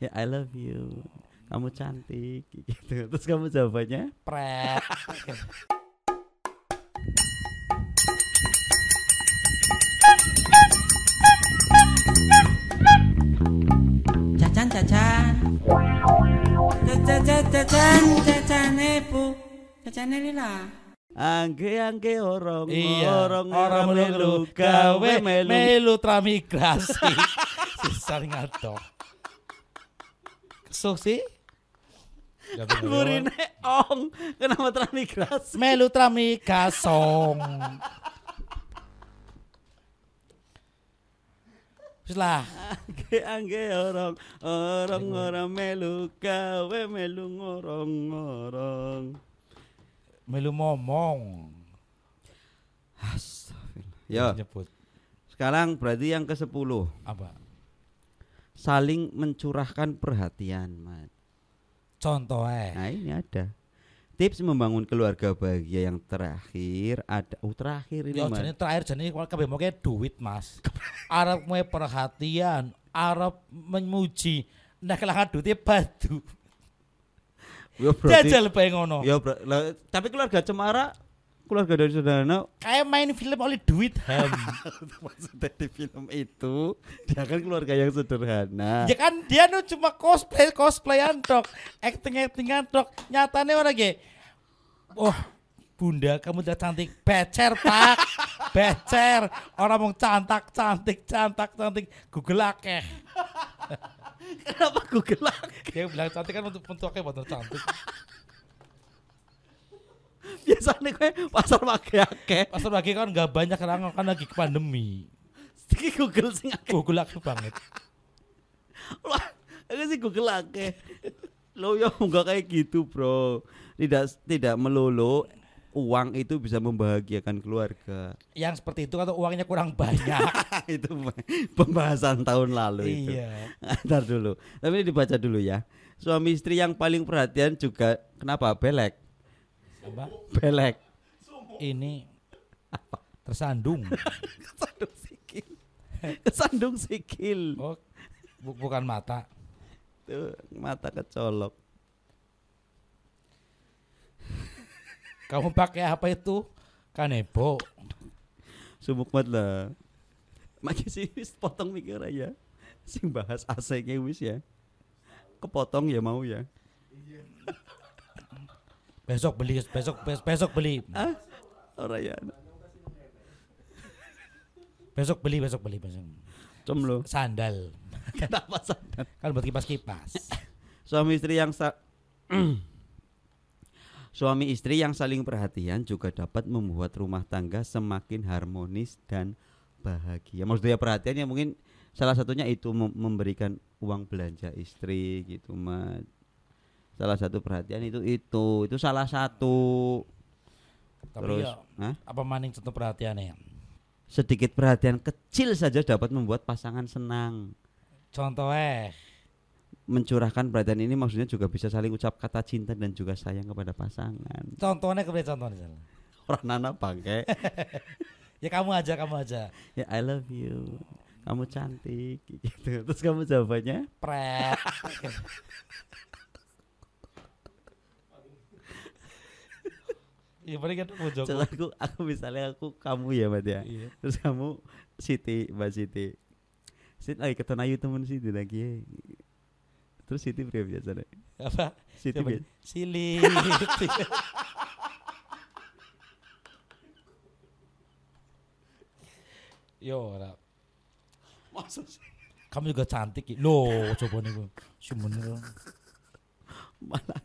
ya I love you kamu cantik gitu terus kamu jawabannya Pret. Cacan cacan. Cacan cacan cacane bu. Cacane lila. angge angge orong Iya, orong orang melu gawe melu tramigrasi. Sisa ngato. Sih? Gak bener. Burine ong kenapa transmigrasi Melu tramigasong. Wis lah. angge angge orong orong orang melu gawe melu ngorong ngorong Melu ngomong. ya Nyebut sekarang berarti yang ke 10 apa? Saling mencurahkan perhatian Mat. Contoh eh. Nah ini ada tips membangun keluarga bahagia yang terakhir ada oh terakhir ini Yo Mat. jane terakhir jane kabeh mau duit, Mas. Arep mau perhatian, arep memuji. Nah kelangan duitnya batu. Ya berarti Jajal bae ngono. ya tapi keluarga cemara keluarga dari sederhana Kayak main film oleh duit ham. maksudnya di film itu dia kan keluarga yang sederhana ya kan dia nu cuma cosplay cosplayan dok, acting actingan dok. Nyatane orang ge. Oh, Bunda, kamu udah cantik. Becer, Pak. Becer. Orang mau cantik, cantik, cantik, cantik. Google akeh. kenapa Google Dia bilang cantik kan untuk untuk akeh bener cantik. Biasanya gue pasar pakai akeh. Pasar lagi kan nggak banyak orang kan lagi pandemi. Iki Google sing akeh. Google akeh banget. Wah, aku sih Google akeh. Lo ya enggak kayak gitu bro. Tidak tidak melulu uang itu bisa membahagiakan keluarga. Yang seperti itu atau uangnya kurang banyak. itu pembahasan tahun lalu itu. Iya. Ntar dulu. Tapi ini dibaca dulu ya. Suami istri yang paling perhatian juga kenapa? Belek Apa? belek Ini tersandung. kesandung sikil kesandung sikil Oh, bu- bukan mata. tuh mata kecolok Kamu pakai apa itu? Kanebo. sumuk banget lah Maki sih wis potong mikir aja sing bahas AC wis ya kepotong ya mau ya Besok beli, besok bes- besok beli. ah ora ya Besok beli, besok beli, besok. com lo Sandal. kenapa sadar Kan buat kipas-kipas. suami istri yang sa Suami istri yang saling perhatian juga dapat membuat rumah tangga semakin harmonis dan bahagia. Maksudnya perhatiannya mungkin salah satunya itu mem- memberikan uang belanja istri gitu, Mat. Salah satu perhatian itu itu, itu salah satu. Tapi Terus, ya, Hah? apa maning contoh perhatiannya? sedikit perhatian kecil saja dapat membuat pasangan senang. Contoh eh, Mencurahkan perhatian ini maksudnya juga bisa saling ucap kata cinta dan juga sayang kepada pasangan. contohnya kemudian contohnya. Orang nana pakai Ya kamu aja, kamu aja. ya I love you kamu cantik gitu terus kamu jawabannya Pret. Iya paling kan pojok. Terus aku aku misalnya aku kamu ya mbak ya Iya. terus kamu Siti mbak Siti Siti lagi ketemu ayu temen Siti lagi ya. terus Siti berapa biasa deh Apa? Siti biasa Silit. Yo, ora. maksud sih Kamu juga cantik. Loh, coba nih gue. Sebenernya. malah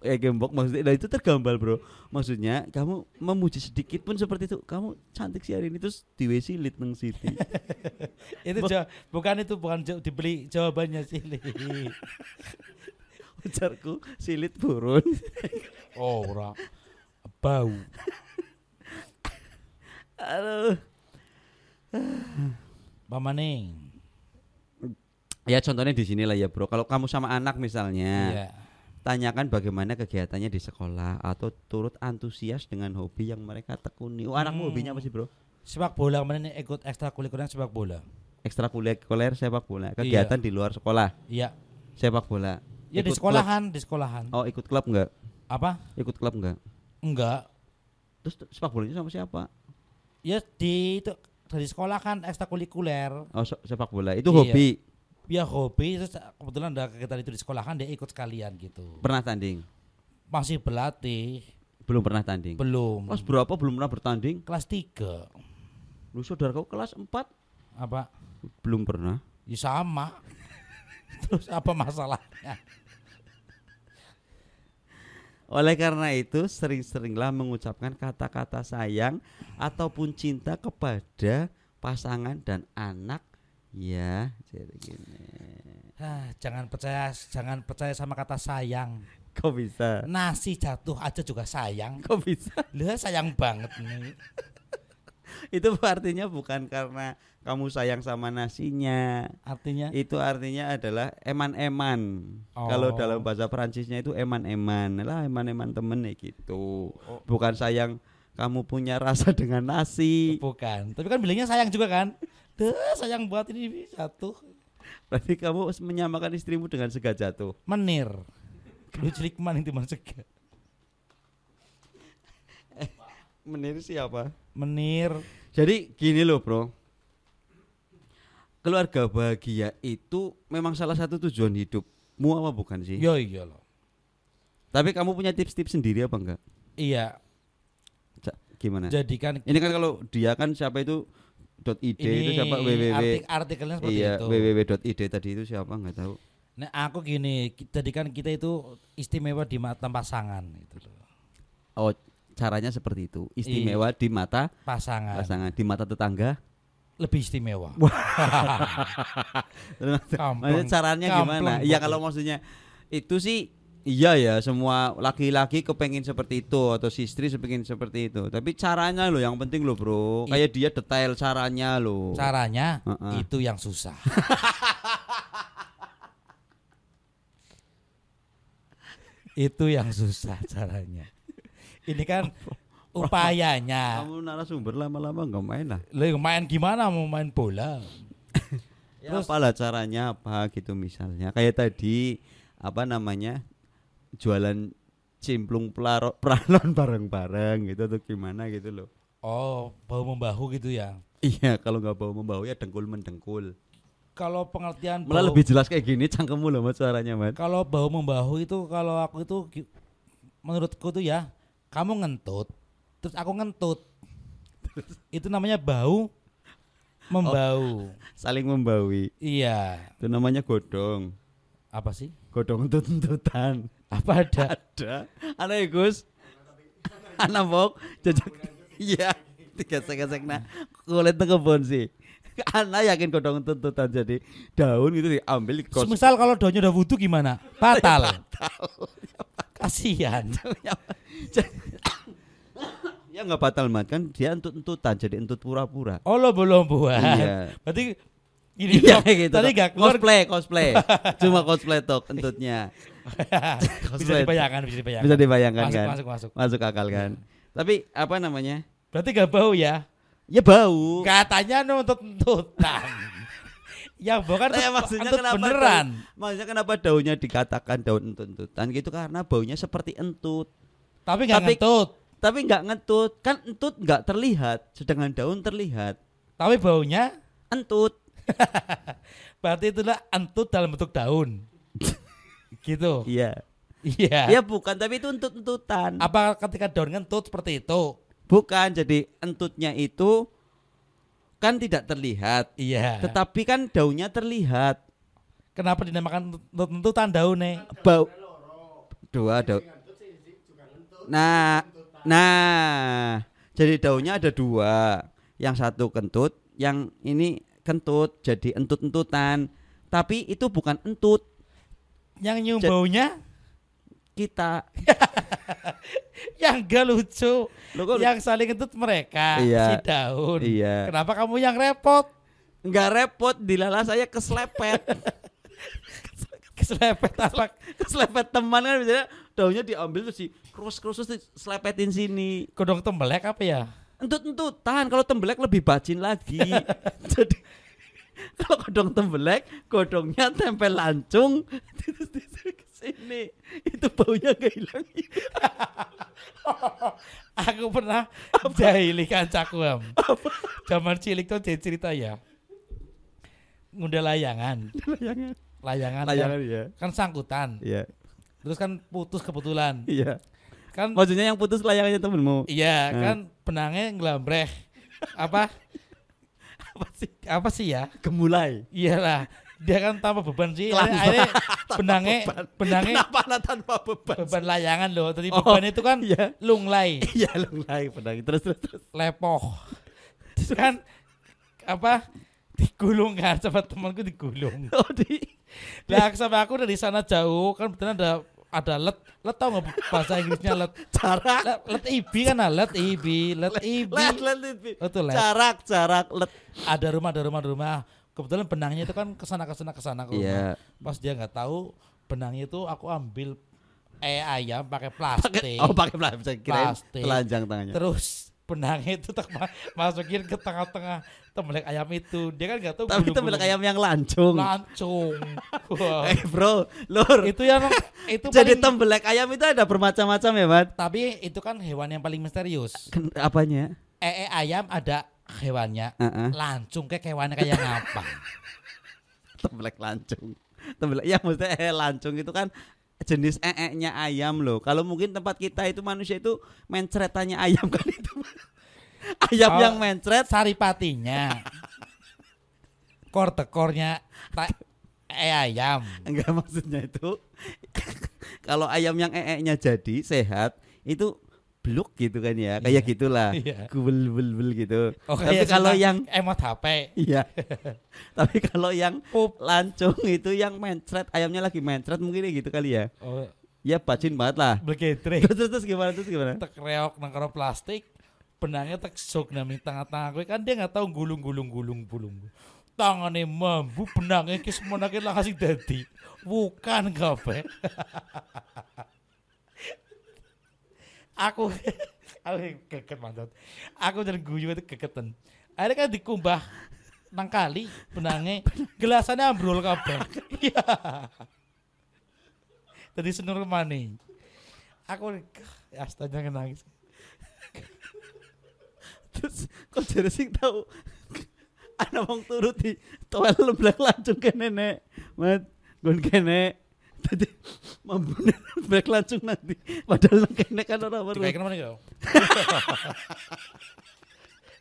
ya gembok maksudnya nah itu tergambar bro maksudnya kamu memuji sedikit pun seperti itu kamu cantik sih hari ini terus diwesilit neng Siti itu Bo- jawa- bukan itu bukan dibeli jawabannya silit. ujarku silit burun Oh, ora. Bau. aduh Pamaning. ya contohnya di sini lah ya bro kalau kamu sama anak misalnya Iya. Tanyakan bagaimana kegiatannya di sekolah atau turut antusias dengan hobi yang mereka tekuni. Oh, anakmu Hmm. hobinya apa sih, Bro? Sepak bola kemarin ikut ekstrakurikuler sepak bola. Ekstrakurikuler sepak bola, kegiatan di luar sekolah. Iya. Sepak bola. Ya di sekolahan, di sekolahan. klub. Oh, ikut klub enggak? Apa? Ikut klub enggak? Enggak. Terus sepak bolanya sama siapa? Ya di itu dari sekolah kan ekstrakurikuler. Oh, se- sepak bola. Itu Iya. hobi. Ya hobi terus kebetulan ada kegiatan itu di sekolahan dia ikut sekalian gitu. Pernah tanding? Masih berlatih, Belum pernah tanding. belum. Kelas berapa belum pernah bertanding? Kelas 3. Lu saudara kau kelas 4 Apa? belum pernah. Ya sama. Terus apa masalahnya? Oleh karena itu sering-seringlah mengucapkan kata-kata sayang ataupun cinta kepada pasangan dan anak ya jadi gini. Ah, jangan percaya jangan percaya sama kata sayang. Kok bisa? Nasi jatuh aja juga sayang. Kok bisa? Lah sayang banget nih. Itu artinya bukan karena kamu sayang sama nasinya. Artinya Itu artinya adalah eman-eman. Oh. Kalau dalam bahasa Perancisnya itu eman-eman. Lah eman-eman temen ya gitu. Oh. Bukan sayang kamu punya rasa dengan nasi. bukan. Tapi kan bilangnya sayang juga kan? Duh, sayang buat ini jatuh. Berarti kamu menyamakan istrimu dengan sega jatuh. Menir. Lu cilik man itu masuk. Menir siapa? Menir. Jadi gini loh bro Keluarga bahagia itu memang salah satu tujuan hidupmu apa bukan sih? Yo iya loh. Tapi kamu punya tips-tips sendiri apa enggak? Iya, Gimana? jadikan Ini kan kalau dia kan siapa itu dot .id itu siapa www artik artikelnya seperti iya itu. www.id tadi itu siapa nggak tahu. Nah, aku gini, ki- jadikan kita itu istimewa di mata pasangan itu loh. Oh caranya seperti itu istimewa di mata Pasangan. pasangan di mata tetangga. Lebih istimewa. Maksudnya caranya gimana? Kampung, Iya Bobo. kalau maksudnya itu sih iya ya semua laki-laki kepengin seperti itu atau si istri kepengin seperti itu. Tapi caranya loh yang penting loh bro. Kayak dia detail caranya loh. Caranya Heeh. itu yang susah. itu yang susah caranya. Ini kan upayanya. Kamu narasumber lama-lama nggak main lah. Lah main gimana mau main bola? Ya, Terus- apalah caranya apa gitu misalnya. Kayak tadi apa namanya jualan cimplung pelaro, peralon bareng-bareng gitu atau gimana gitu loh. Oh, bau membahu gitu ya. Iya kalau nggak bau membau ya dengkul mendengkul. Kalau pengertian Malah bau- lebih jelas kayak gini cangkemmu loh mas suaranya mas. kalau bau membahu itu kalau aku itu menurutku tuh ya kamu ngentut terus aku ngentut itu namanya bau membau Saling membaui. iya Itu namanya godong. Apa sih Godong entut-entutan. apa ada Ada. Ada ya Gus? Anak bok. Jajak. Iya. Digesek-gesek nah. Kulit kebun sih. Anak yakin godong entut-entutan jadi daun gitu diambil digosok. misal kalau daunnya udah wudhu gimana batal kasihan ya nggak batal mat kan dia entut-entutan jadi entut pura-pura. oh lo belum buat Iya. berarti ini Iya gitu. tadi gak keluar cosplay, cosplay. Cuma cosplay tok entutnya. bisa dibayangkan bisa dibayangkan Bisa dibayangkan masuk, kan? masuk masuk Masuk akal kan. Tapi apa namanya? berarti gak bau ya Ya bau. Katanya nuntut tuntutan. yang bukan tuh maksudnya entut kenapa beneran. daun- maksudnya kenapa daunnya dikatakan daun entut-entutan gitu karena baunya seperti entut. Tapi nggak ngentut. Tapi nggak ngentut, kan entut nggak terlihat, sedangkan daun terlihat. Tapi baunya Entut. berarti itulah entut dalam bentuk daun. gitu. Iya. Iya. Ya bukan, tapi itu entut-entutan. Apa ketika daun ngentut seperti itu? Bukan, jadi entutnya itu kan tidak terlihat, Iya. tetapi kan daunnya terlihat. Kenapa dinamakan entut-entutan daunnya? Bau dua daun. Nah, nah, jadi daunnya ada dua. Yang satu kentut, yang ini kentut, jadi entut-entutan. Tapi itu bukan entut Yang nyium baunya kita. yang gak lucu. Lo kok yang saling entut mereka Iya. si daun. Iya. Kenapa kamu yang repot? nggak repot, dilala saya keselepet. Keselepet apa? keselepet teman kan misalnya daunnya diambil terus di kerus-kerus terus diselepetin sini. Kodong tembelek apa ya? Entut-entutan, kalau tembelek lebih bacin lagi. Jadi kalau godong tembelek, godongnya tempel lancung, ini itu baunya gak hilang. Aku pernah jahili kancaku am. Zaman cilik tuh dia cerita ya. Ngundang layangan, Layangan. layangan, Layangan ya. kan sangkutan. Iya. Terus kan putus kebetulan. Iya. Kan Maksudnya yang putus layangannya temenmu. iya, Hmm. kan benangnya ngelambreh. Apa? Apa sih? Apa sih ya? Gemulai. Iyalah. Dia kan tanpa beban sih. Kelan- Akhirnya benangnya beban. benangnya Kenapa anak tanpa beban? beban layangan loh. Tadi Oh, beban itu kan Iya. lunglai, Iya, lunglai pedang. Terus terus terus. lepoh. Terus kan apa? Digulung kan sama temanku digulung. Oh, di Lah sampai aku dari sana jauh kan betul ada ada let let tau nggak bahasa Inggrisnya let jarak. let, let ibi kan nah, let ibi let ibi Let, let, let. Betul, let. Jarak, jarak, let. ada rumah ada rumah ada rumah kebetulan benangnya itu kan ke sana ke sana ke sana ke rumah. Iya. pas dia nggak tahu benangnya itu aku ambil eh ayam pakai plastik Pakai oh, pakai plastik. Plastik. telanjang tangannya. terus benangnya itu tak ma- masukin ke tengah-tengah tembelek ayam itu dia kan nggak tahu Tapi gulung-gulung. milik ayam yang lancung. lancung Wah. Eh, bro, lur. itu yang itu Jadi paling- tembelek ayam itu ada bermacam-macam ya, Mat? tapi itu kan hewan yang paling misterius apanya? ee ayam ada hewannya Heeh. lancung kayak hewannya kayak ngapa Tembelek lancung. Tembelek ya maksudnya eh lancung itu kan jenis ee-nya ayam loh. Kalau mungkin tempat kita itu manusia itu mencretannya ayam kan itu. ayam Oh. yang mencret saripatinya kor tekornya ta- ee ayam enggak maksudnya itu kalau ayam yang ee-nya jadi sehat itu bluk gitu kan ya. Kayak Iya. gitulah. Iya. gubel bel bel gitu. Oh, tapi kalau yang emot HP iya. Tapi kalau yang pup. lancung itu yang mencret ayamnya lagi mencret mungkin kayak gitu kali ya. Oh, ya bacin banget lah. Begitu terus terus, gimana terus gimana? Tek reok nang karo plastik benangnya tek sok nami tengah-tengah gue kan dia nggak tahu gulung gulung gulung gulung. Tangannya mambu benangnya kis menangnya langsung dadi. Bukan gape aku aku geget mantap aku dan guyu itu gegetan akhirnya kan dikumbah nang kali benangnya. Gelasannya ambrol kabeh. Iya. Tadi senur maning aku astaga nangis. Terus kok jadi sih tahu ada wong turut di toel leblak lancung ke nenek. Mat gon kene tadi mampu leblak lancung nanti padahal kene kan orang baru Kayak kenapa nih kau?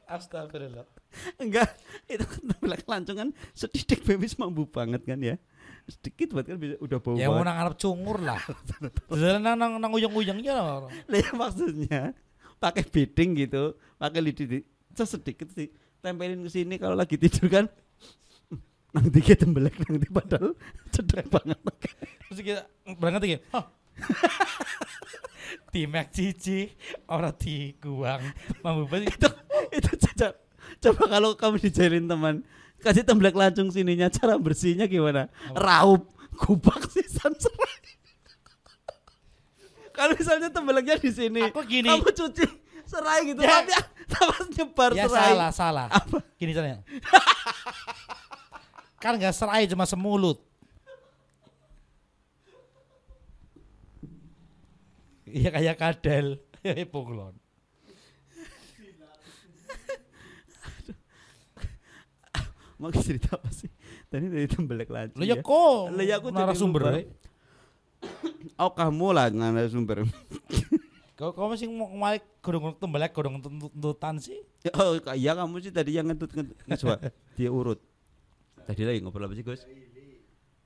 Astagfirullah. enggak itu kan lancung kan sedikit bebis mampu banget kan ya sedikit banget kan bisa udah bau Ya mau nang Arab cungur lah. Jalan nang nang nang uyang-uyangnya lah. Lah, ya maksudnya pakai beading gitu pakai lidi sedikit sih tempelin ke sini kalau lagi tidur kan nanti kita tembelek nanti padahal cedek banget. Terus kita berangkat lagi. Mac Cici orang di Guang mampu banget. Itu itu coba, coba kalau kamu dijalin teman kasih temblek lancung sininya cara bersihnya gimana? Raup kubak sisan serai. Kalau misalnya tembeleknya di sini Aku gini. kamu cuci serai gitu Ya. tapi tapi nyebar ya serai. salah salah. Gini caranya kan nggak serai cuma semulut. Iya kayak kadel. Punglon mau cerita apa sih? Tadi dari tembelek lancung lo ya. ya kok? Lah, ya aku narasumber. Ya. oh kamu lah sumber kau kau masih mau ngomong godong tembelek godong tuntutan sih? Oh iya kamu sih tadi yang ngentut ngentut dia urut tadi lagi ngobrol apa sih Gus?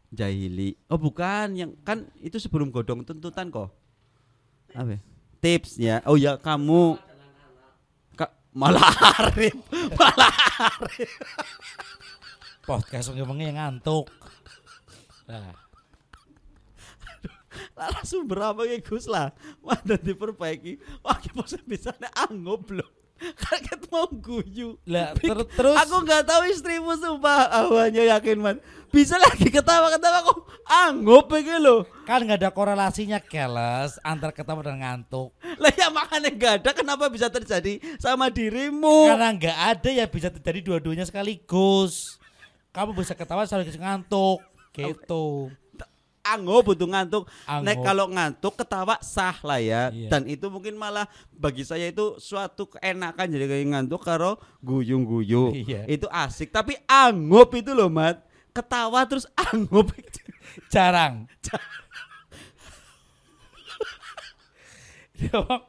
Jahili. Oh bukan. Yang kan itu sebelum godong tuntutan kok. Apa? Tips ya. Oh ya kamu. Ka- malah Arif. Malah podcast ngomongnya ngantuk. Nah Lah sumber apa ya Gus lah? Mana diperbaiki. Wah kita bisa anggap belum kaget mau guyu. Lah ter- terus? aku nggak tahu istrimu sumpah. Awalnya yakin man. Bisa lagi ketawa-ketawa kok. Anggap begini loh kan nggak ada korelasinya keles antara ketawa dan ngantuk. Lah ya makanya nggak ada. Kenapa bisa terjadi sama dirimu? Karena nggak ada ya bisa terjadi dua-duanya sekaligus. Kamu bisa ketawa sekaligus ngantuk. Gitu Ango butuh ngantuk. Nek Ango. kalau ngantuk ketawa sah lah ya. Iya. Dan itu mungkin malah bagi saya itu suatu keenakan jadi kayak ngantuk karo guyung-guyu. Iya. Itu asik. Tapi anggop itu loh, Mat. Ketawa terus anggop. jarang.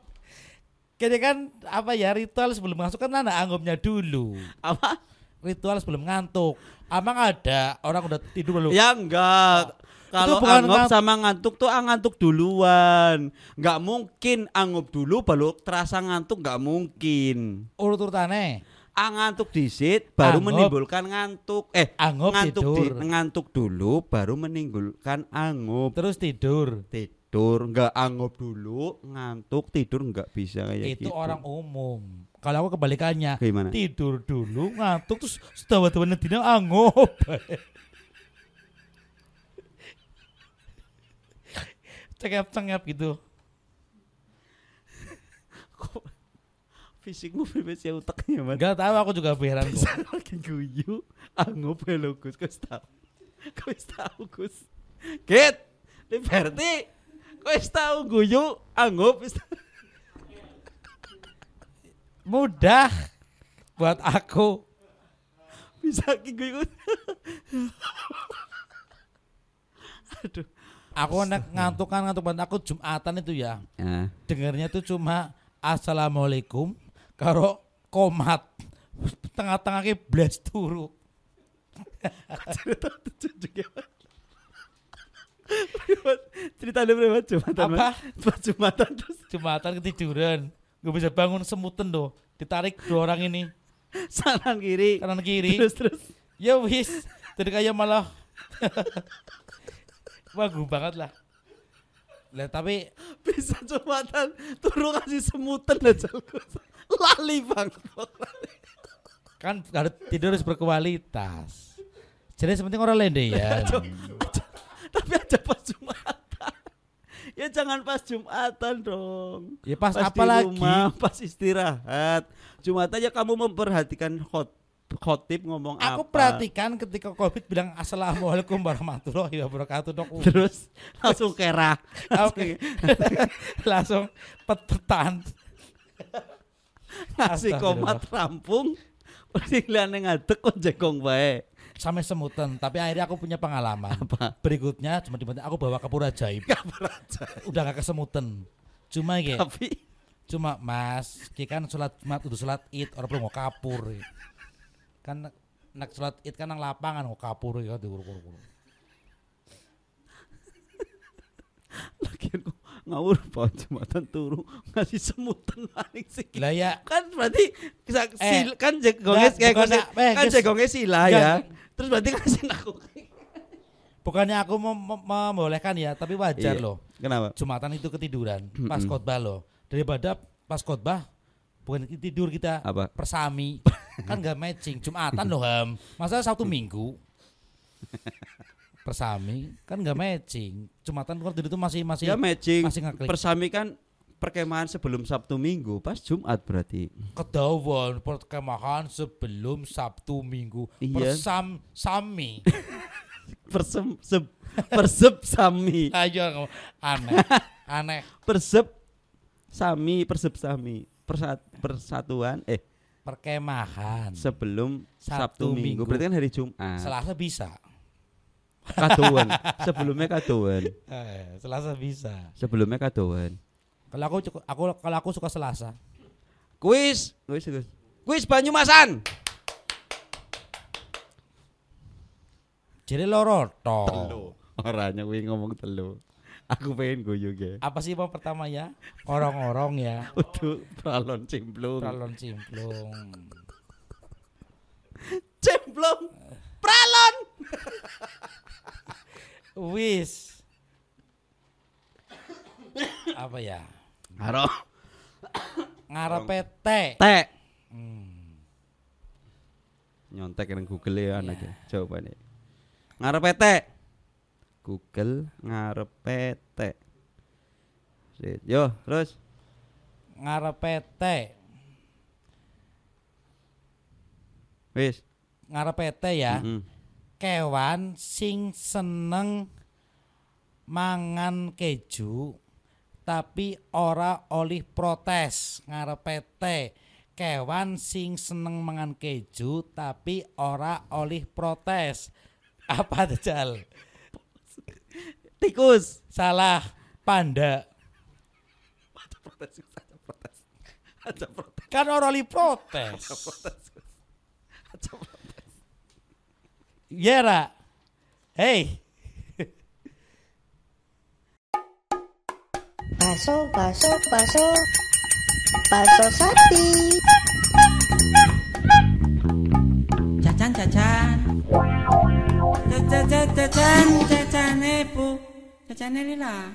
Kayaknya kan apa ya ritual sebelum masuk kan ada anggapnya dulu. Apa? Ritual sebelum ngantuk. Amang ada orang udah tidur dulu. Ya enggak. Kalau ngan- sama ngantuk tuh ah, ngantuk duluan. Enggak mungkin anggap dulu baru terasa ngantuk enggak mungkin. Urut-urutannya. Ah, ngantuk disit baru menimbulkan ngantuk. Eh, Anggap ngantuk tidur. ngantuk dulu baru menimbulkan anggap. Terus tidur. Tidur enggak anggap dulu, ngantuk tidur enggak bisa kayak itu gitu. orang umum. Kalau aku kebalikannya. Gimana? Tidur dulu, ngantuk terus setawa-tawa dina anggap. Cengep-cengep gitu. Kok fisikmu berbeda ya otaknya, Mas. Enggak tahu aku juga heran kok. lagi guyu anggap lo Gus Gus tahu Gus tahu Gus Git Liberty Gus tahu guyu anggap. Mudah buat aku. bisa guyu aduh Aku nek ngantuk kan ngantuk banget aku Jumatan itu ya. ya Dengarnya itu cuma Assalamualaikum karo komat. Tengah-tengah ke blas turu. cerita ada berapa jumatan Apa? Mas? jumatan terus Jumatan ketiduran. Gak bisa bangun semutan doh. Ditarik dua orang ini kanan kiri kanan kiri. terus terus Ya wis, dari kayak malah bagus banget lah. Lah tapi bisa jumatan turu kasih semutan aja lali bang kan harus tidur harus berkualitas. Jadi sepenting orang lende ya. tapi aja pas jumatan ya jangan pas jumatan dong Ya pas, pas apa lagi? rumah, pas istirahat. Jumatan ya kamu memperhatikan khot khotib ngomong Aku apa. perhatikan ketika Covid bilang assalamualaikum warahmatullahi wabarakatuh dok. Terus langsung kerah. Oke. Langsung. Ngasih Astagfirullah. komat rampung. Sing liyane ngadeg kok jegong bae. Sampai semutan, tapi akhirnya aku punya pengalaman. Apa? Berikutnya cuma tiba aku bawa kapur ajaib. Udah gak kesemutan. Cuma gitu. Tapi cuma mas ki kan sholat jumat udah sholat id orang perlu mau kapur kan nak sholat id kan nang lapangan mau kapur ya diuruk uruk lagian kok ngawur pohon jumatan turu ngasih semutan maning sih. lah ya Kan berarti bisa Eh, sil- kan enggak, kayak eh, kan Gus. jegongnya sila ya. Terus berarti ngasih aku. bukannya aku mem- mem- membolehkan ya tapi wajar Iya. loh Kenapa? jumatan itu ketiduran pas khotbah loh daripada pas khotbah bukan tidur kita Apa? persami kan nggak matching jumatan loh ham masa sabtu minggu persami kan nggak matching jumatan tidur itu masih masih Ya matching. masih ngeklik Persami kan perkemahan sebelum Sabtu Minggu, pas Jumat berarti. Kedawan perkemahan sebelum Sabtu Minggu. Iya. Persam sami. Persem seb, persep sami. Ayo aneh. Aneh. Persep sami, persep sami. Persat, persatuan eh Perkemahan. sebelum Sabtu Sabtu, Minggu. Minggu. Berarti kan hari Jumat. Selasa bisa. Kadoan. Sebelumnya kadoan. Eh, Selasa bisa. Sebelumnya kadoan. Kalau aku cukup aku kalau aku suka Selasa. Kuis, kuis, kuis. Kuis Banyumasan. Jadi loro to. Telu. Orangnya kuwi ngomong telu. Aku pengen guyu ge. Apa sih mau pertama ya? Orang-orang ya. Untuk pralon cimplung. Pralon cimplung. Cimplung. Pralon. Wis. Apa ya? Karo Ngarepe teh. tek. Hmm. Nyontek nang Google ya anaknya. Jawabannya. Ngarepe tek. Google ngarepe. Sit. Yo, terus Ngarepe teh. wis. Ngarepe teh ya. Mm-mm. kewan sing seneng mangan keju tapi ora oleh protes ngarepe teh kewan sing seneng mangan keju tapi ora oleh protes apa jal Tikus. salah panda Aja protes. kan ora oleh protes ya ra hei Baso, baso, baso. Baso sapi. Jajan jajan. Jajan jajan jajan ibu. Jajan lila.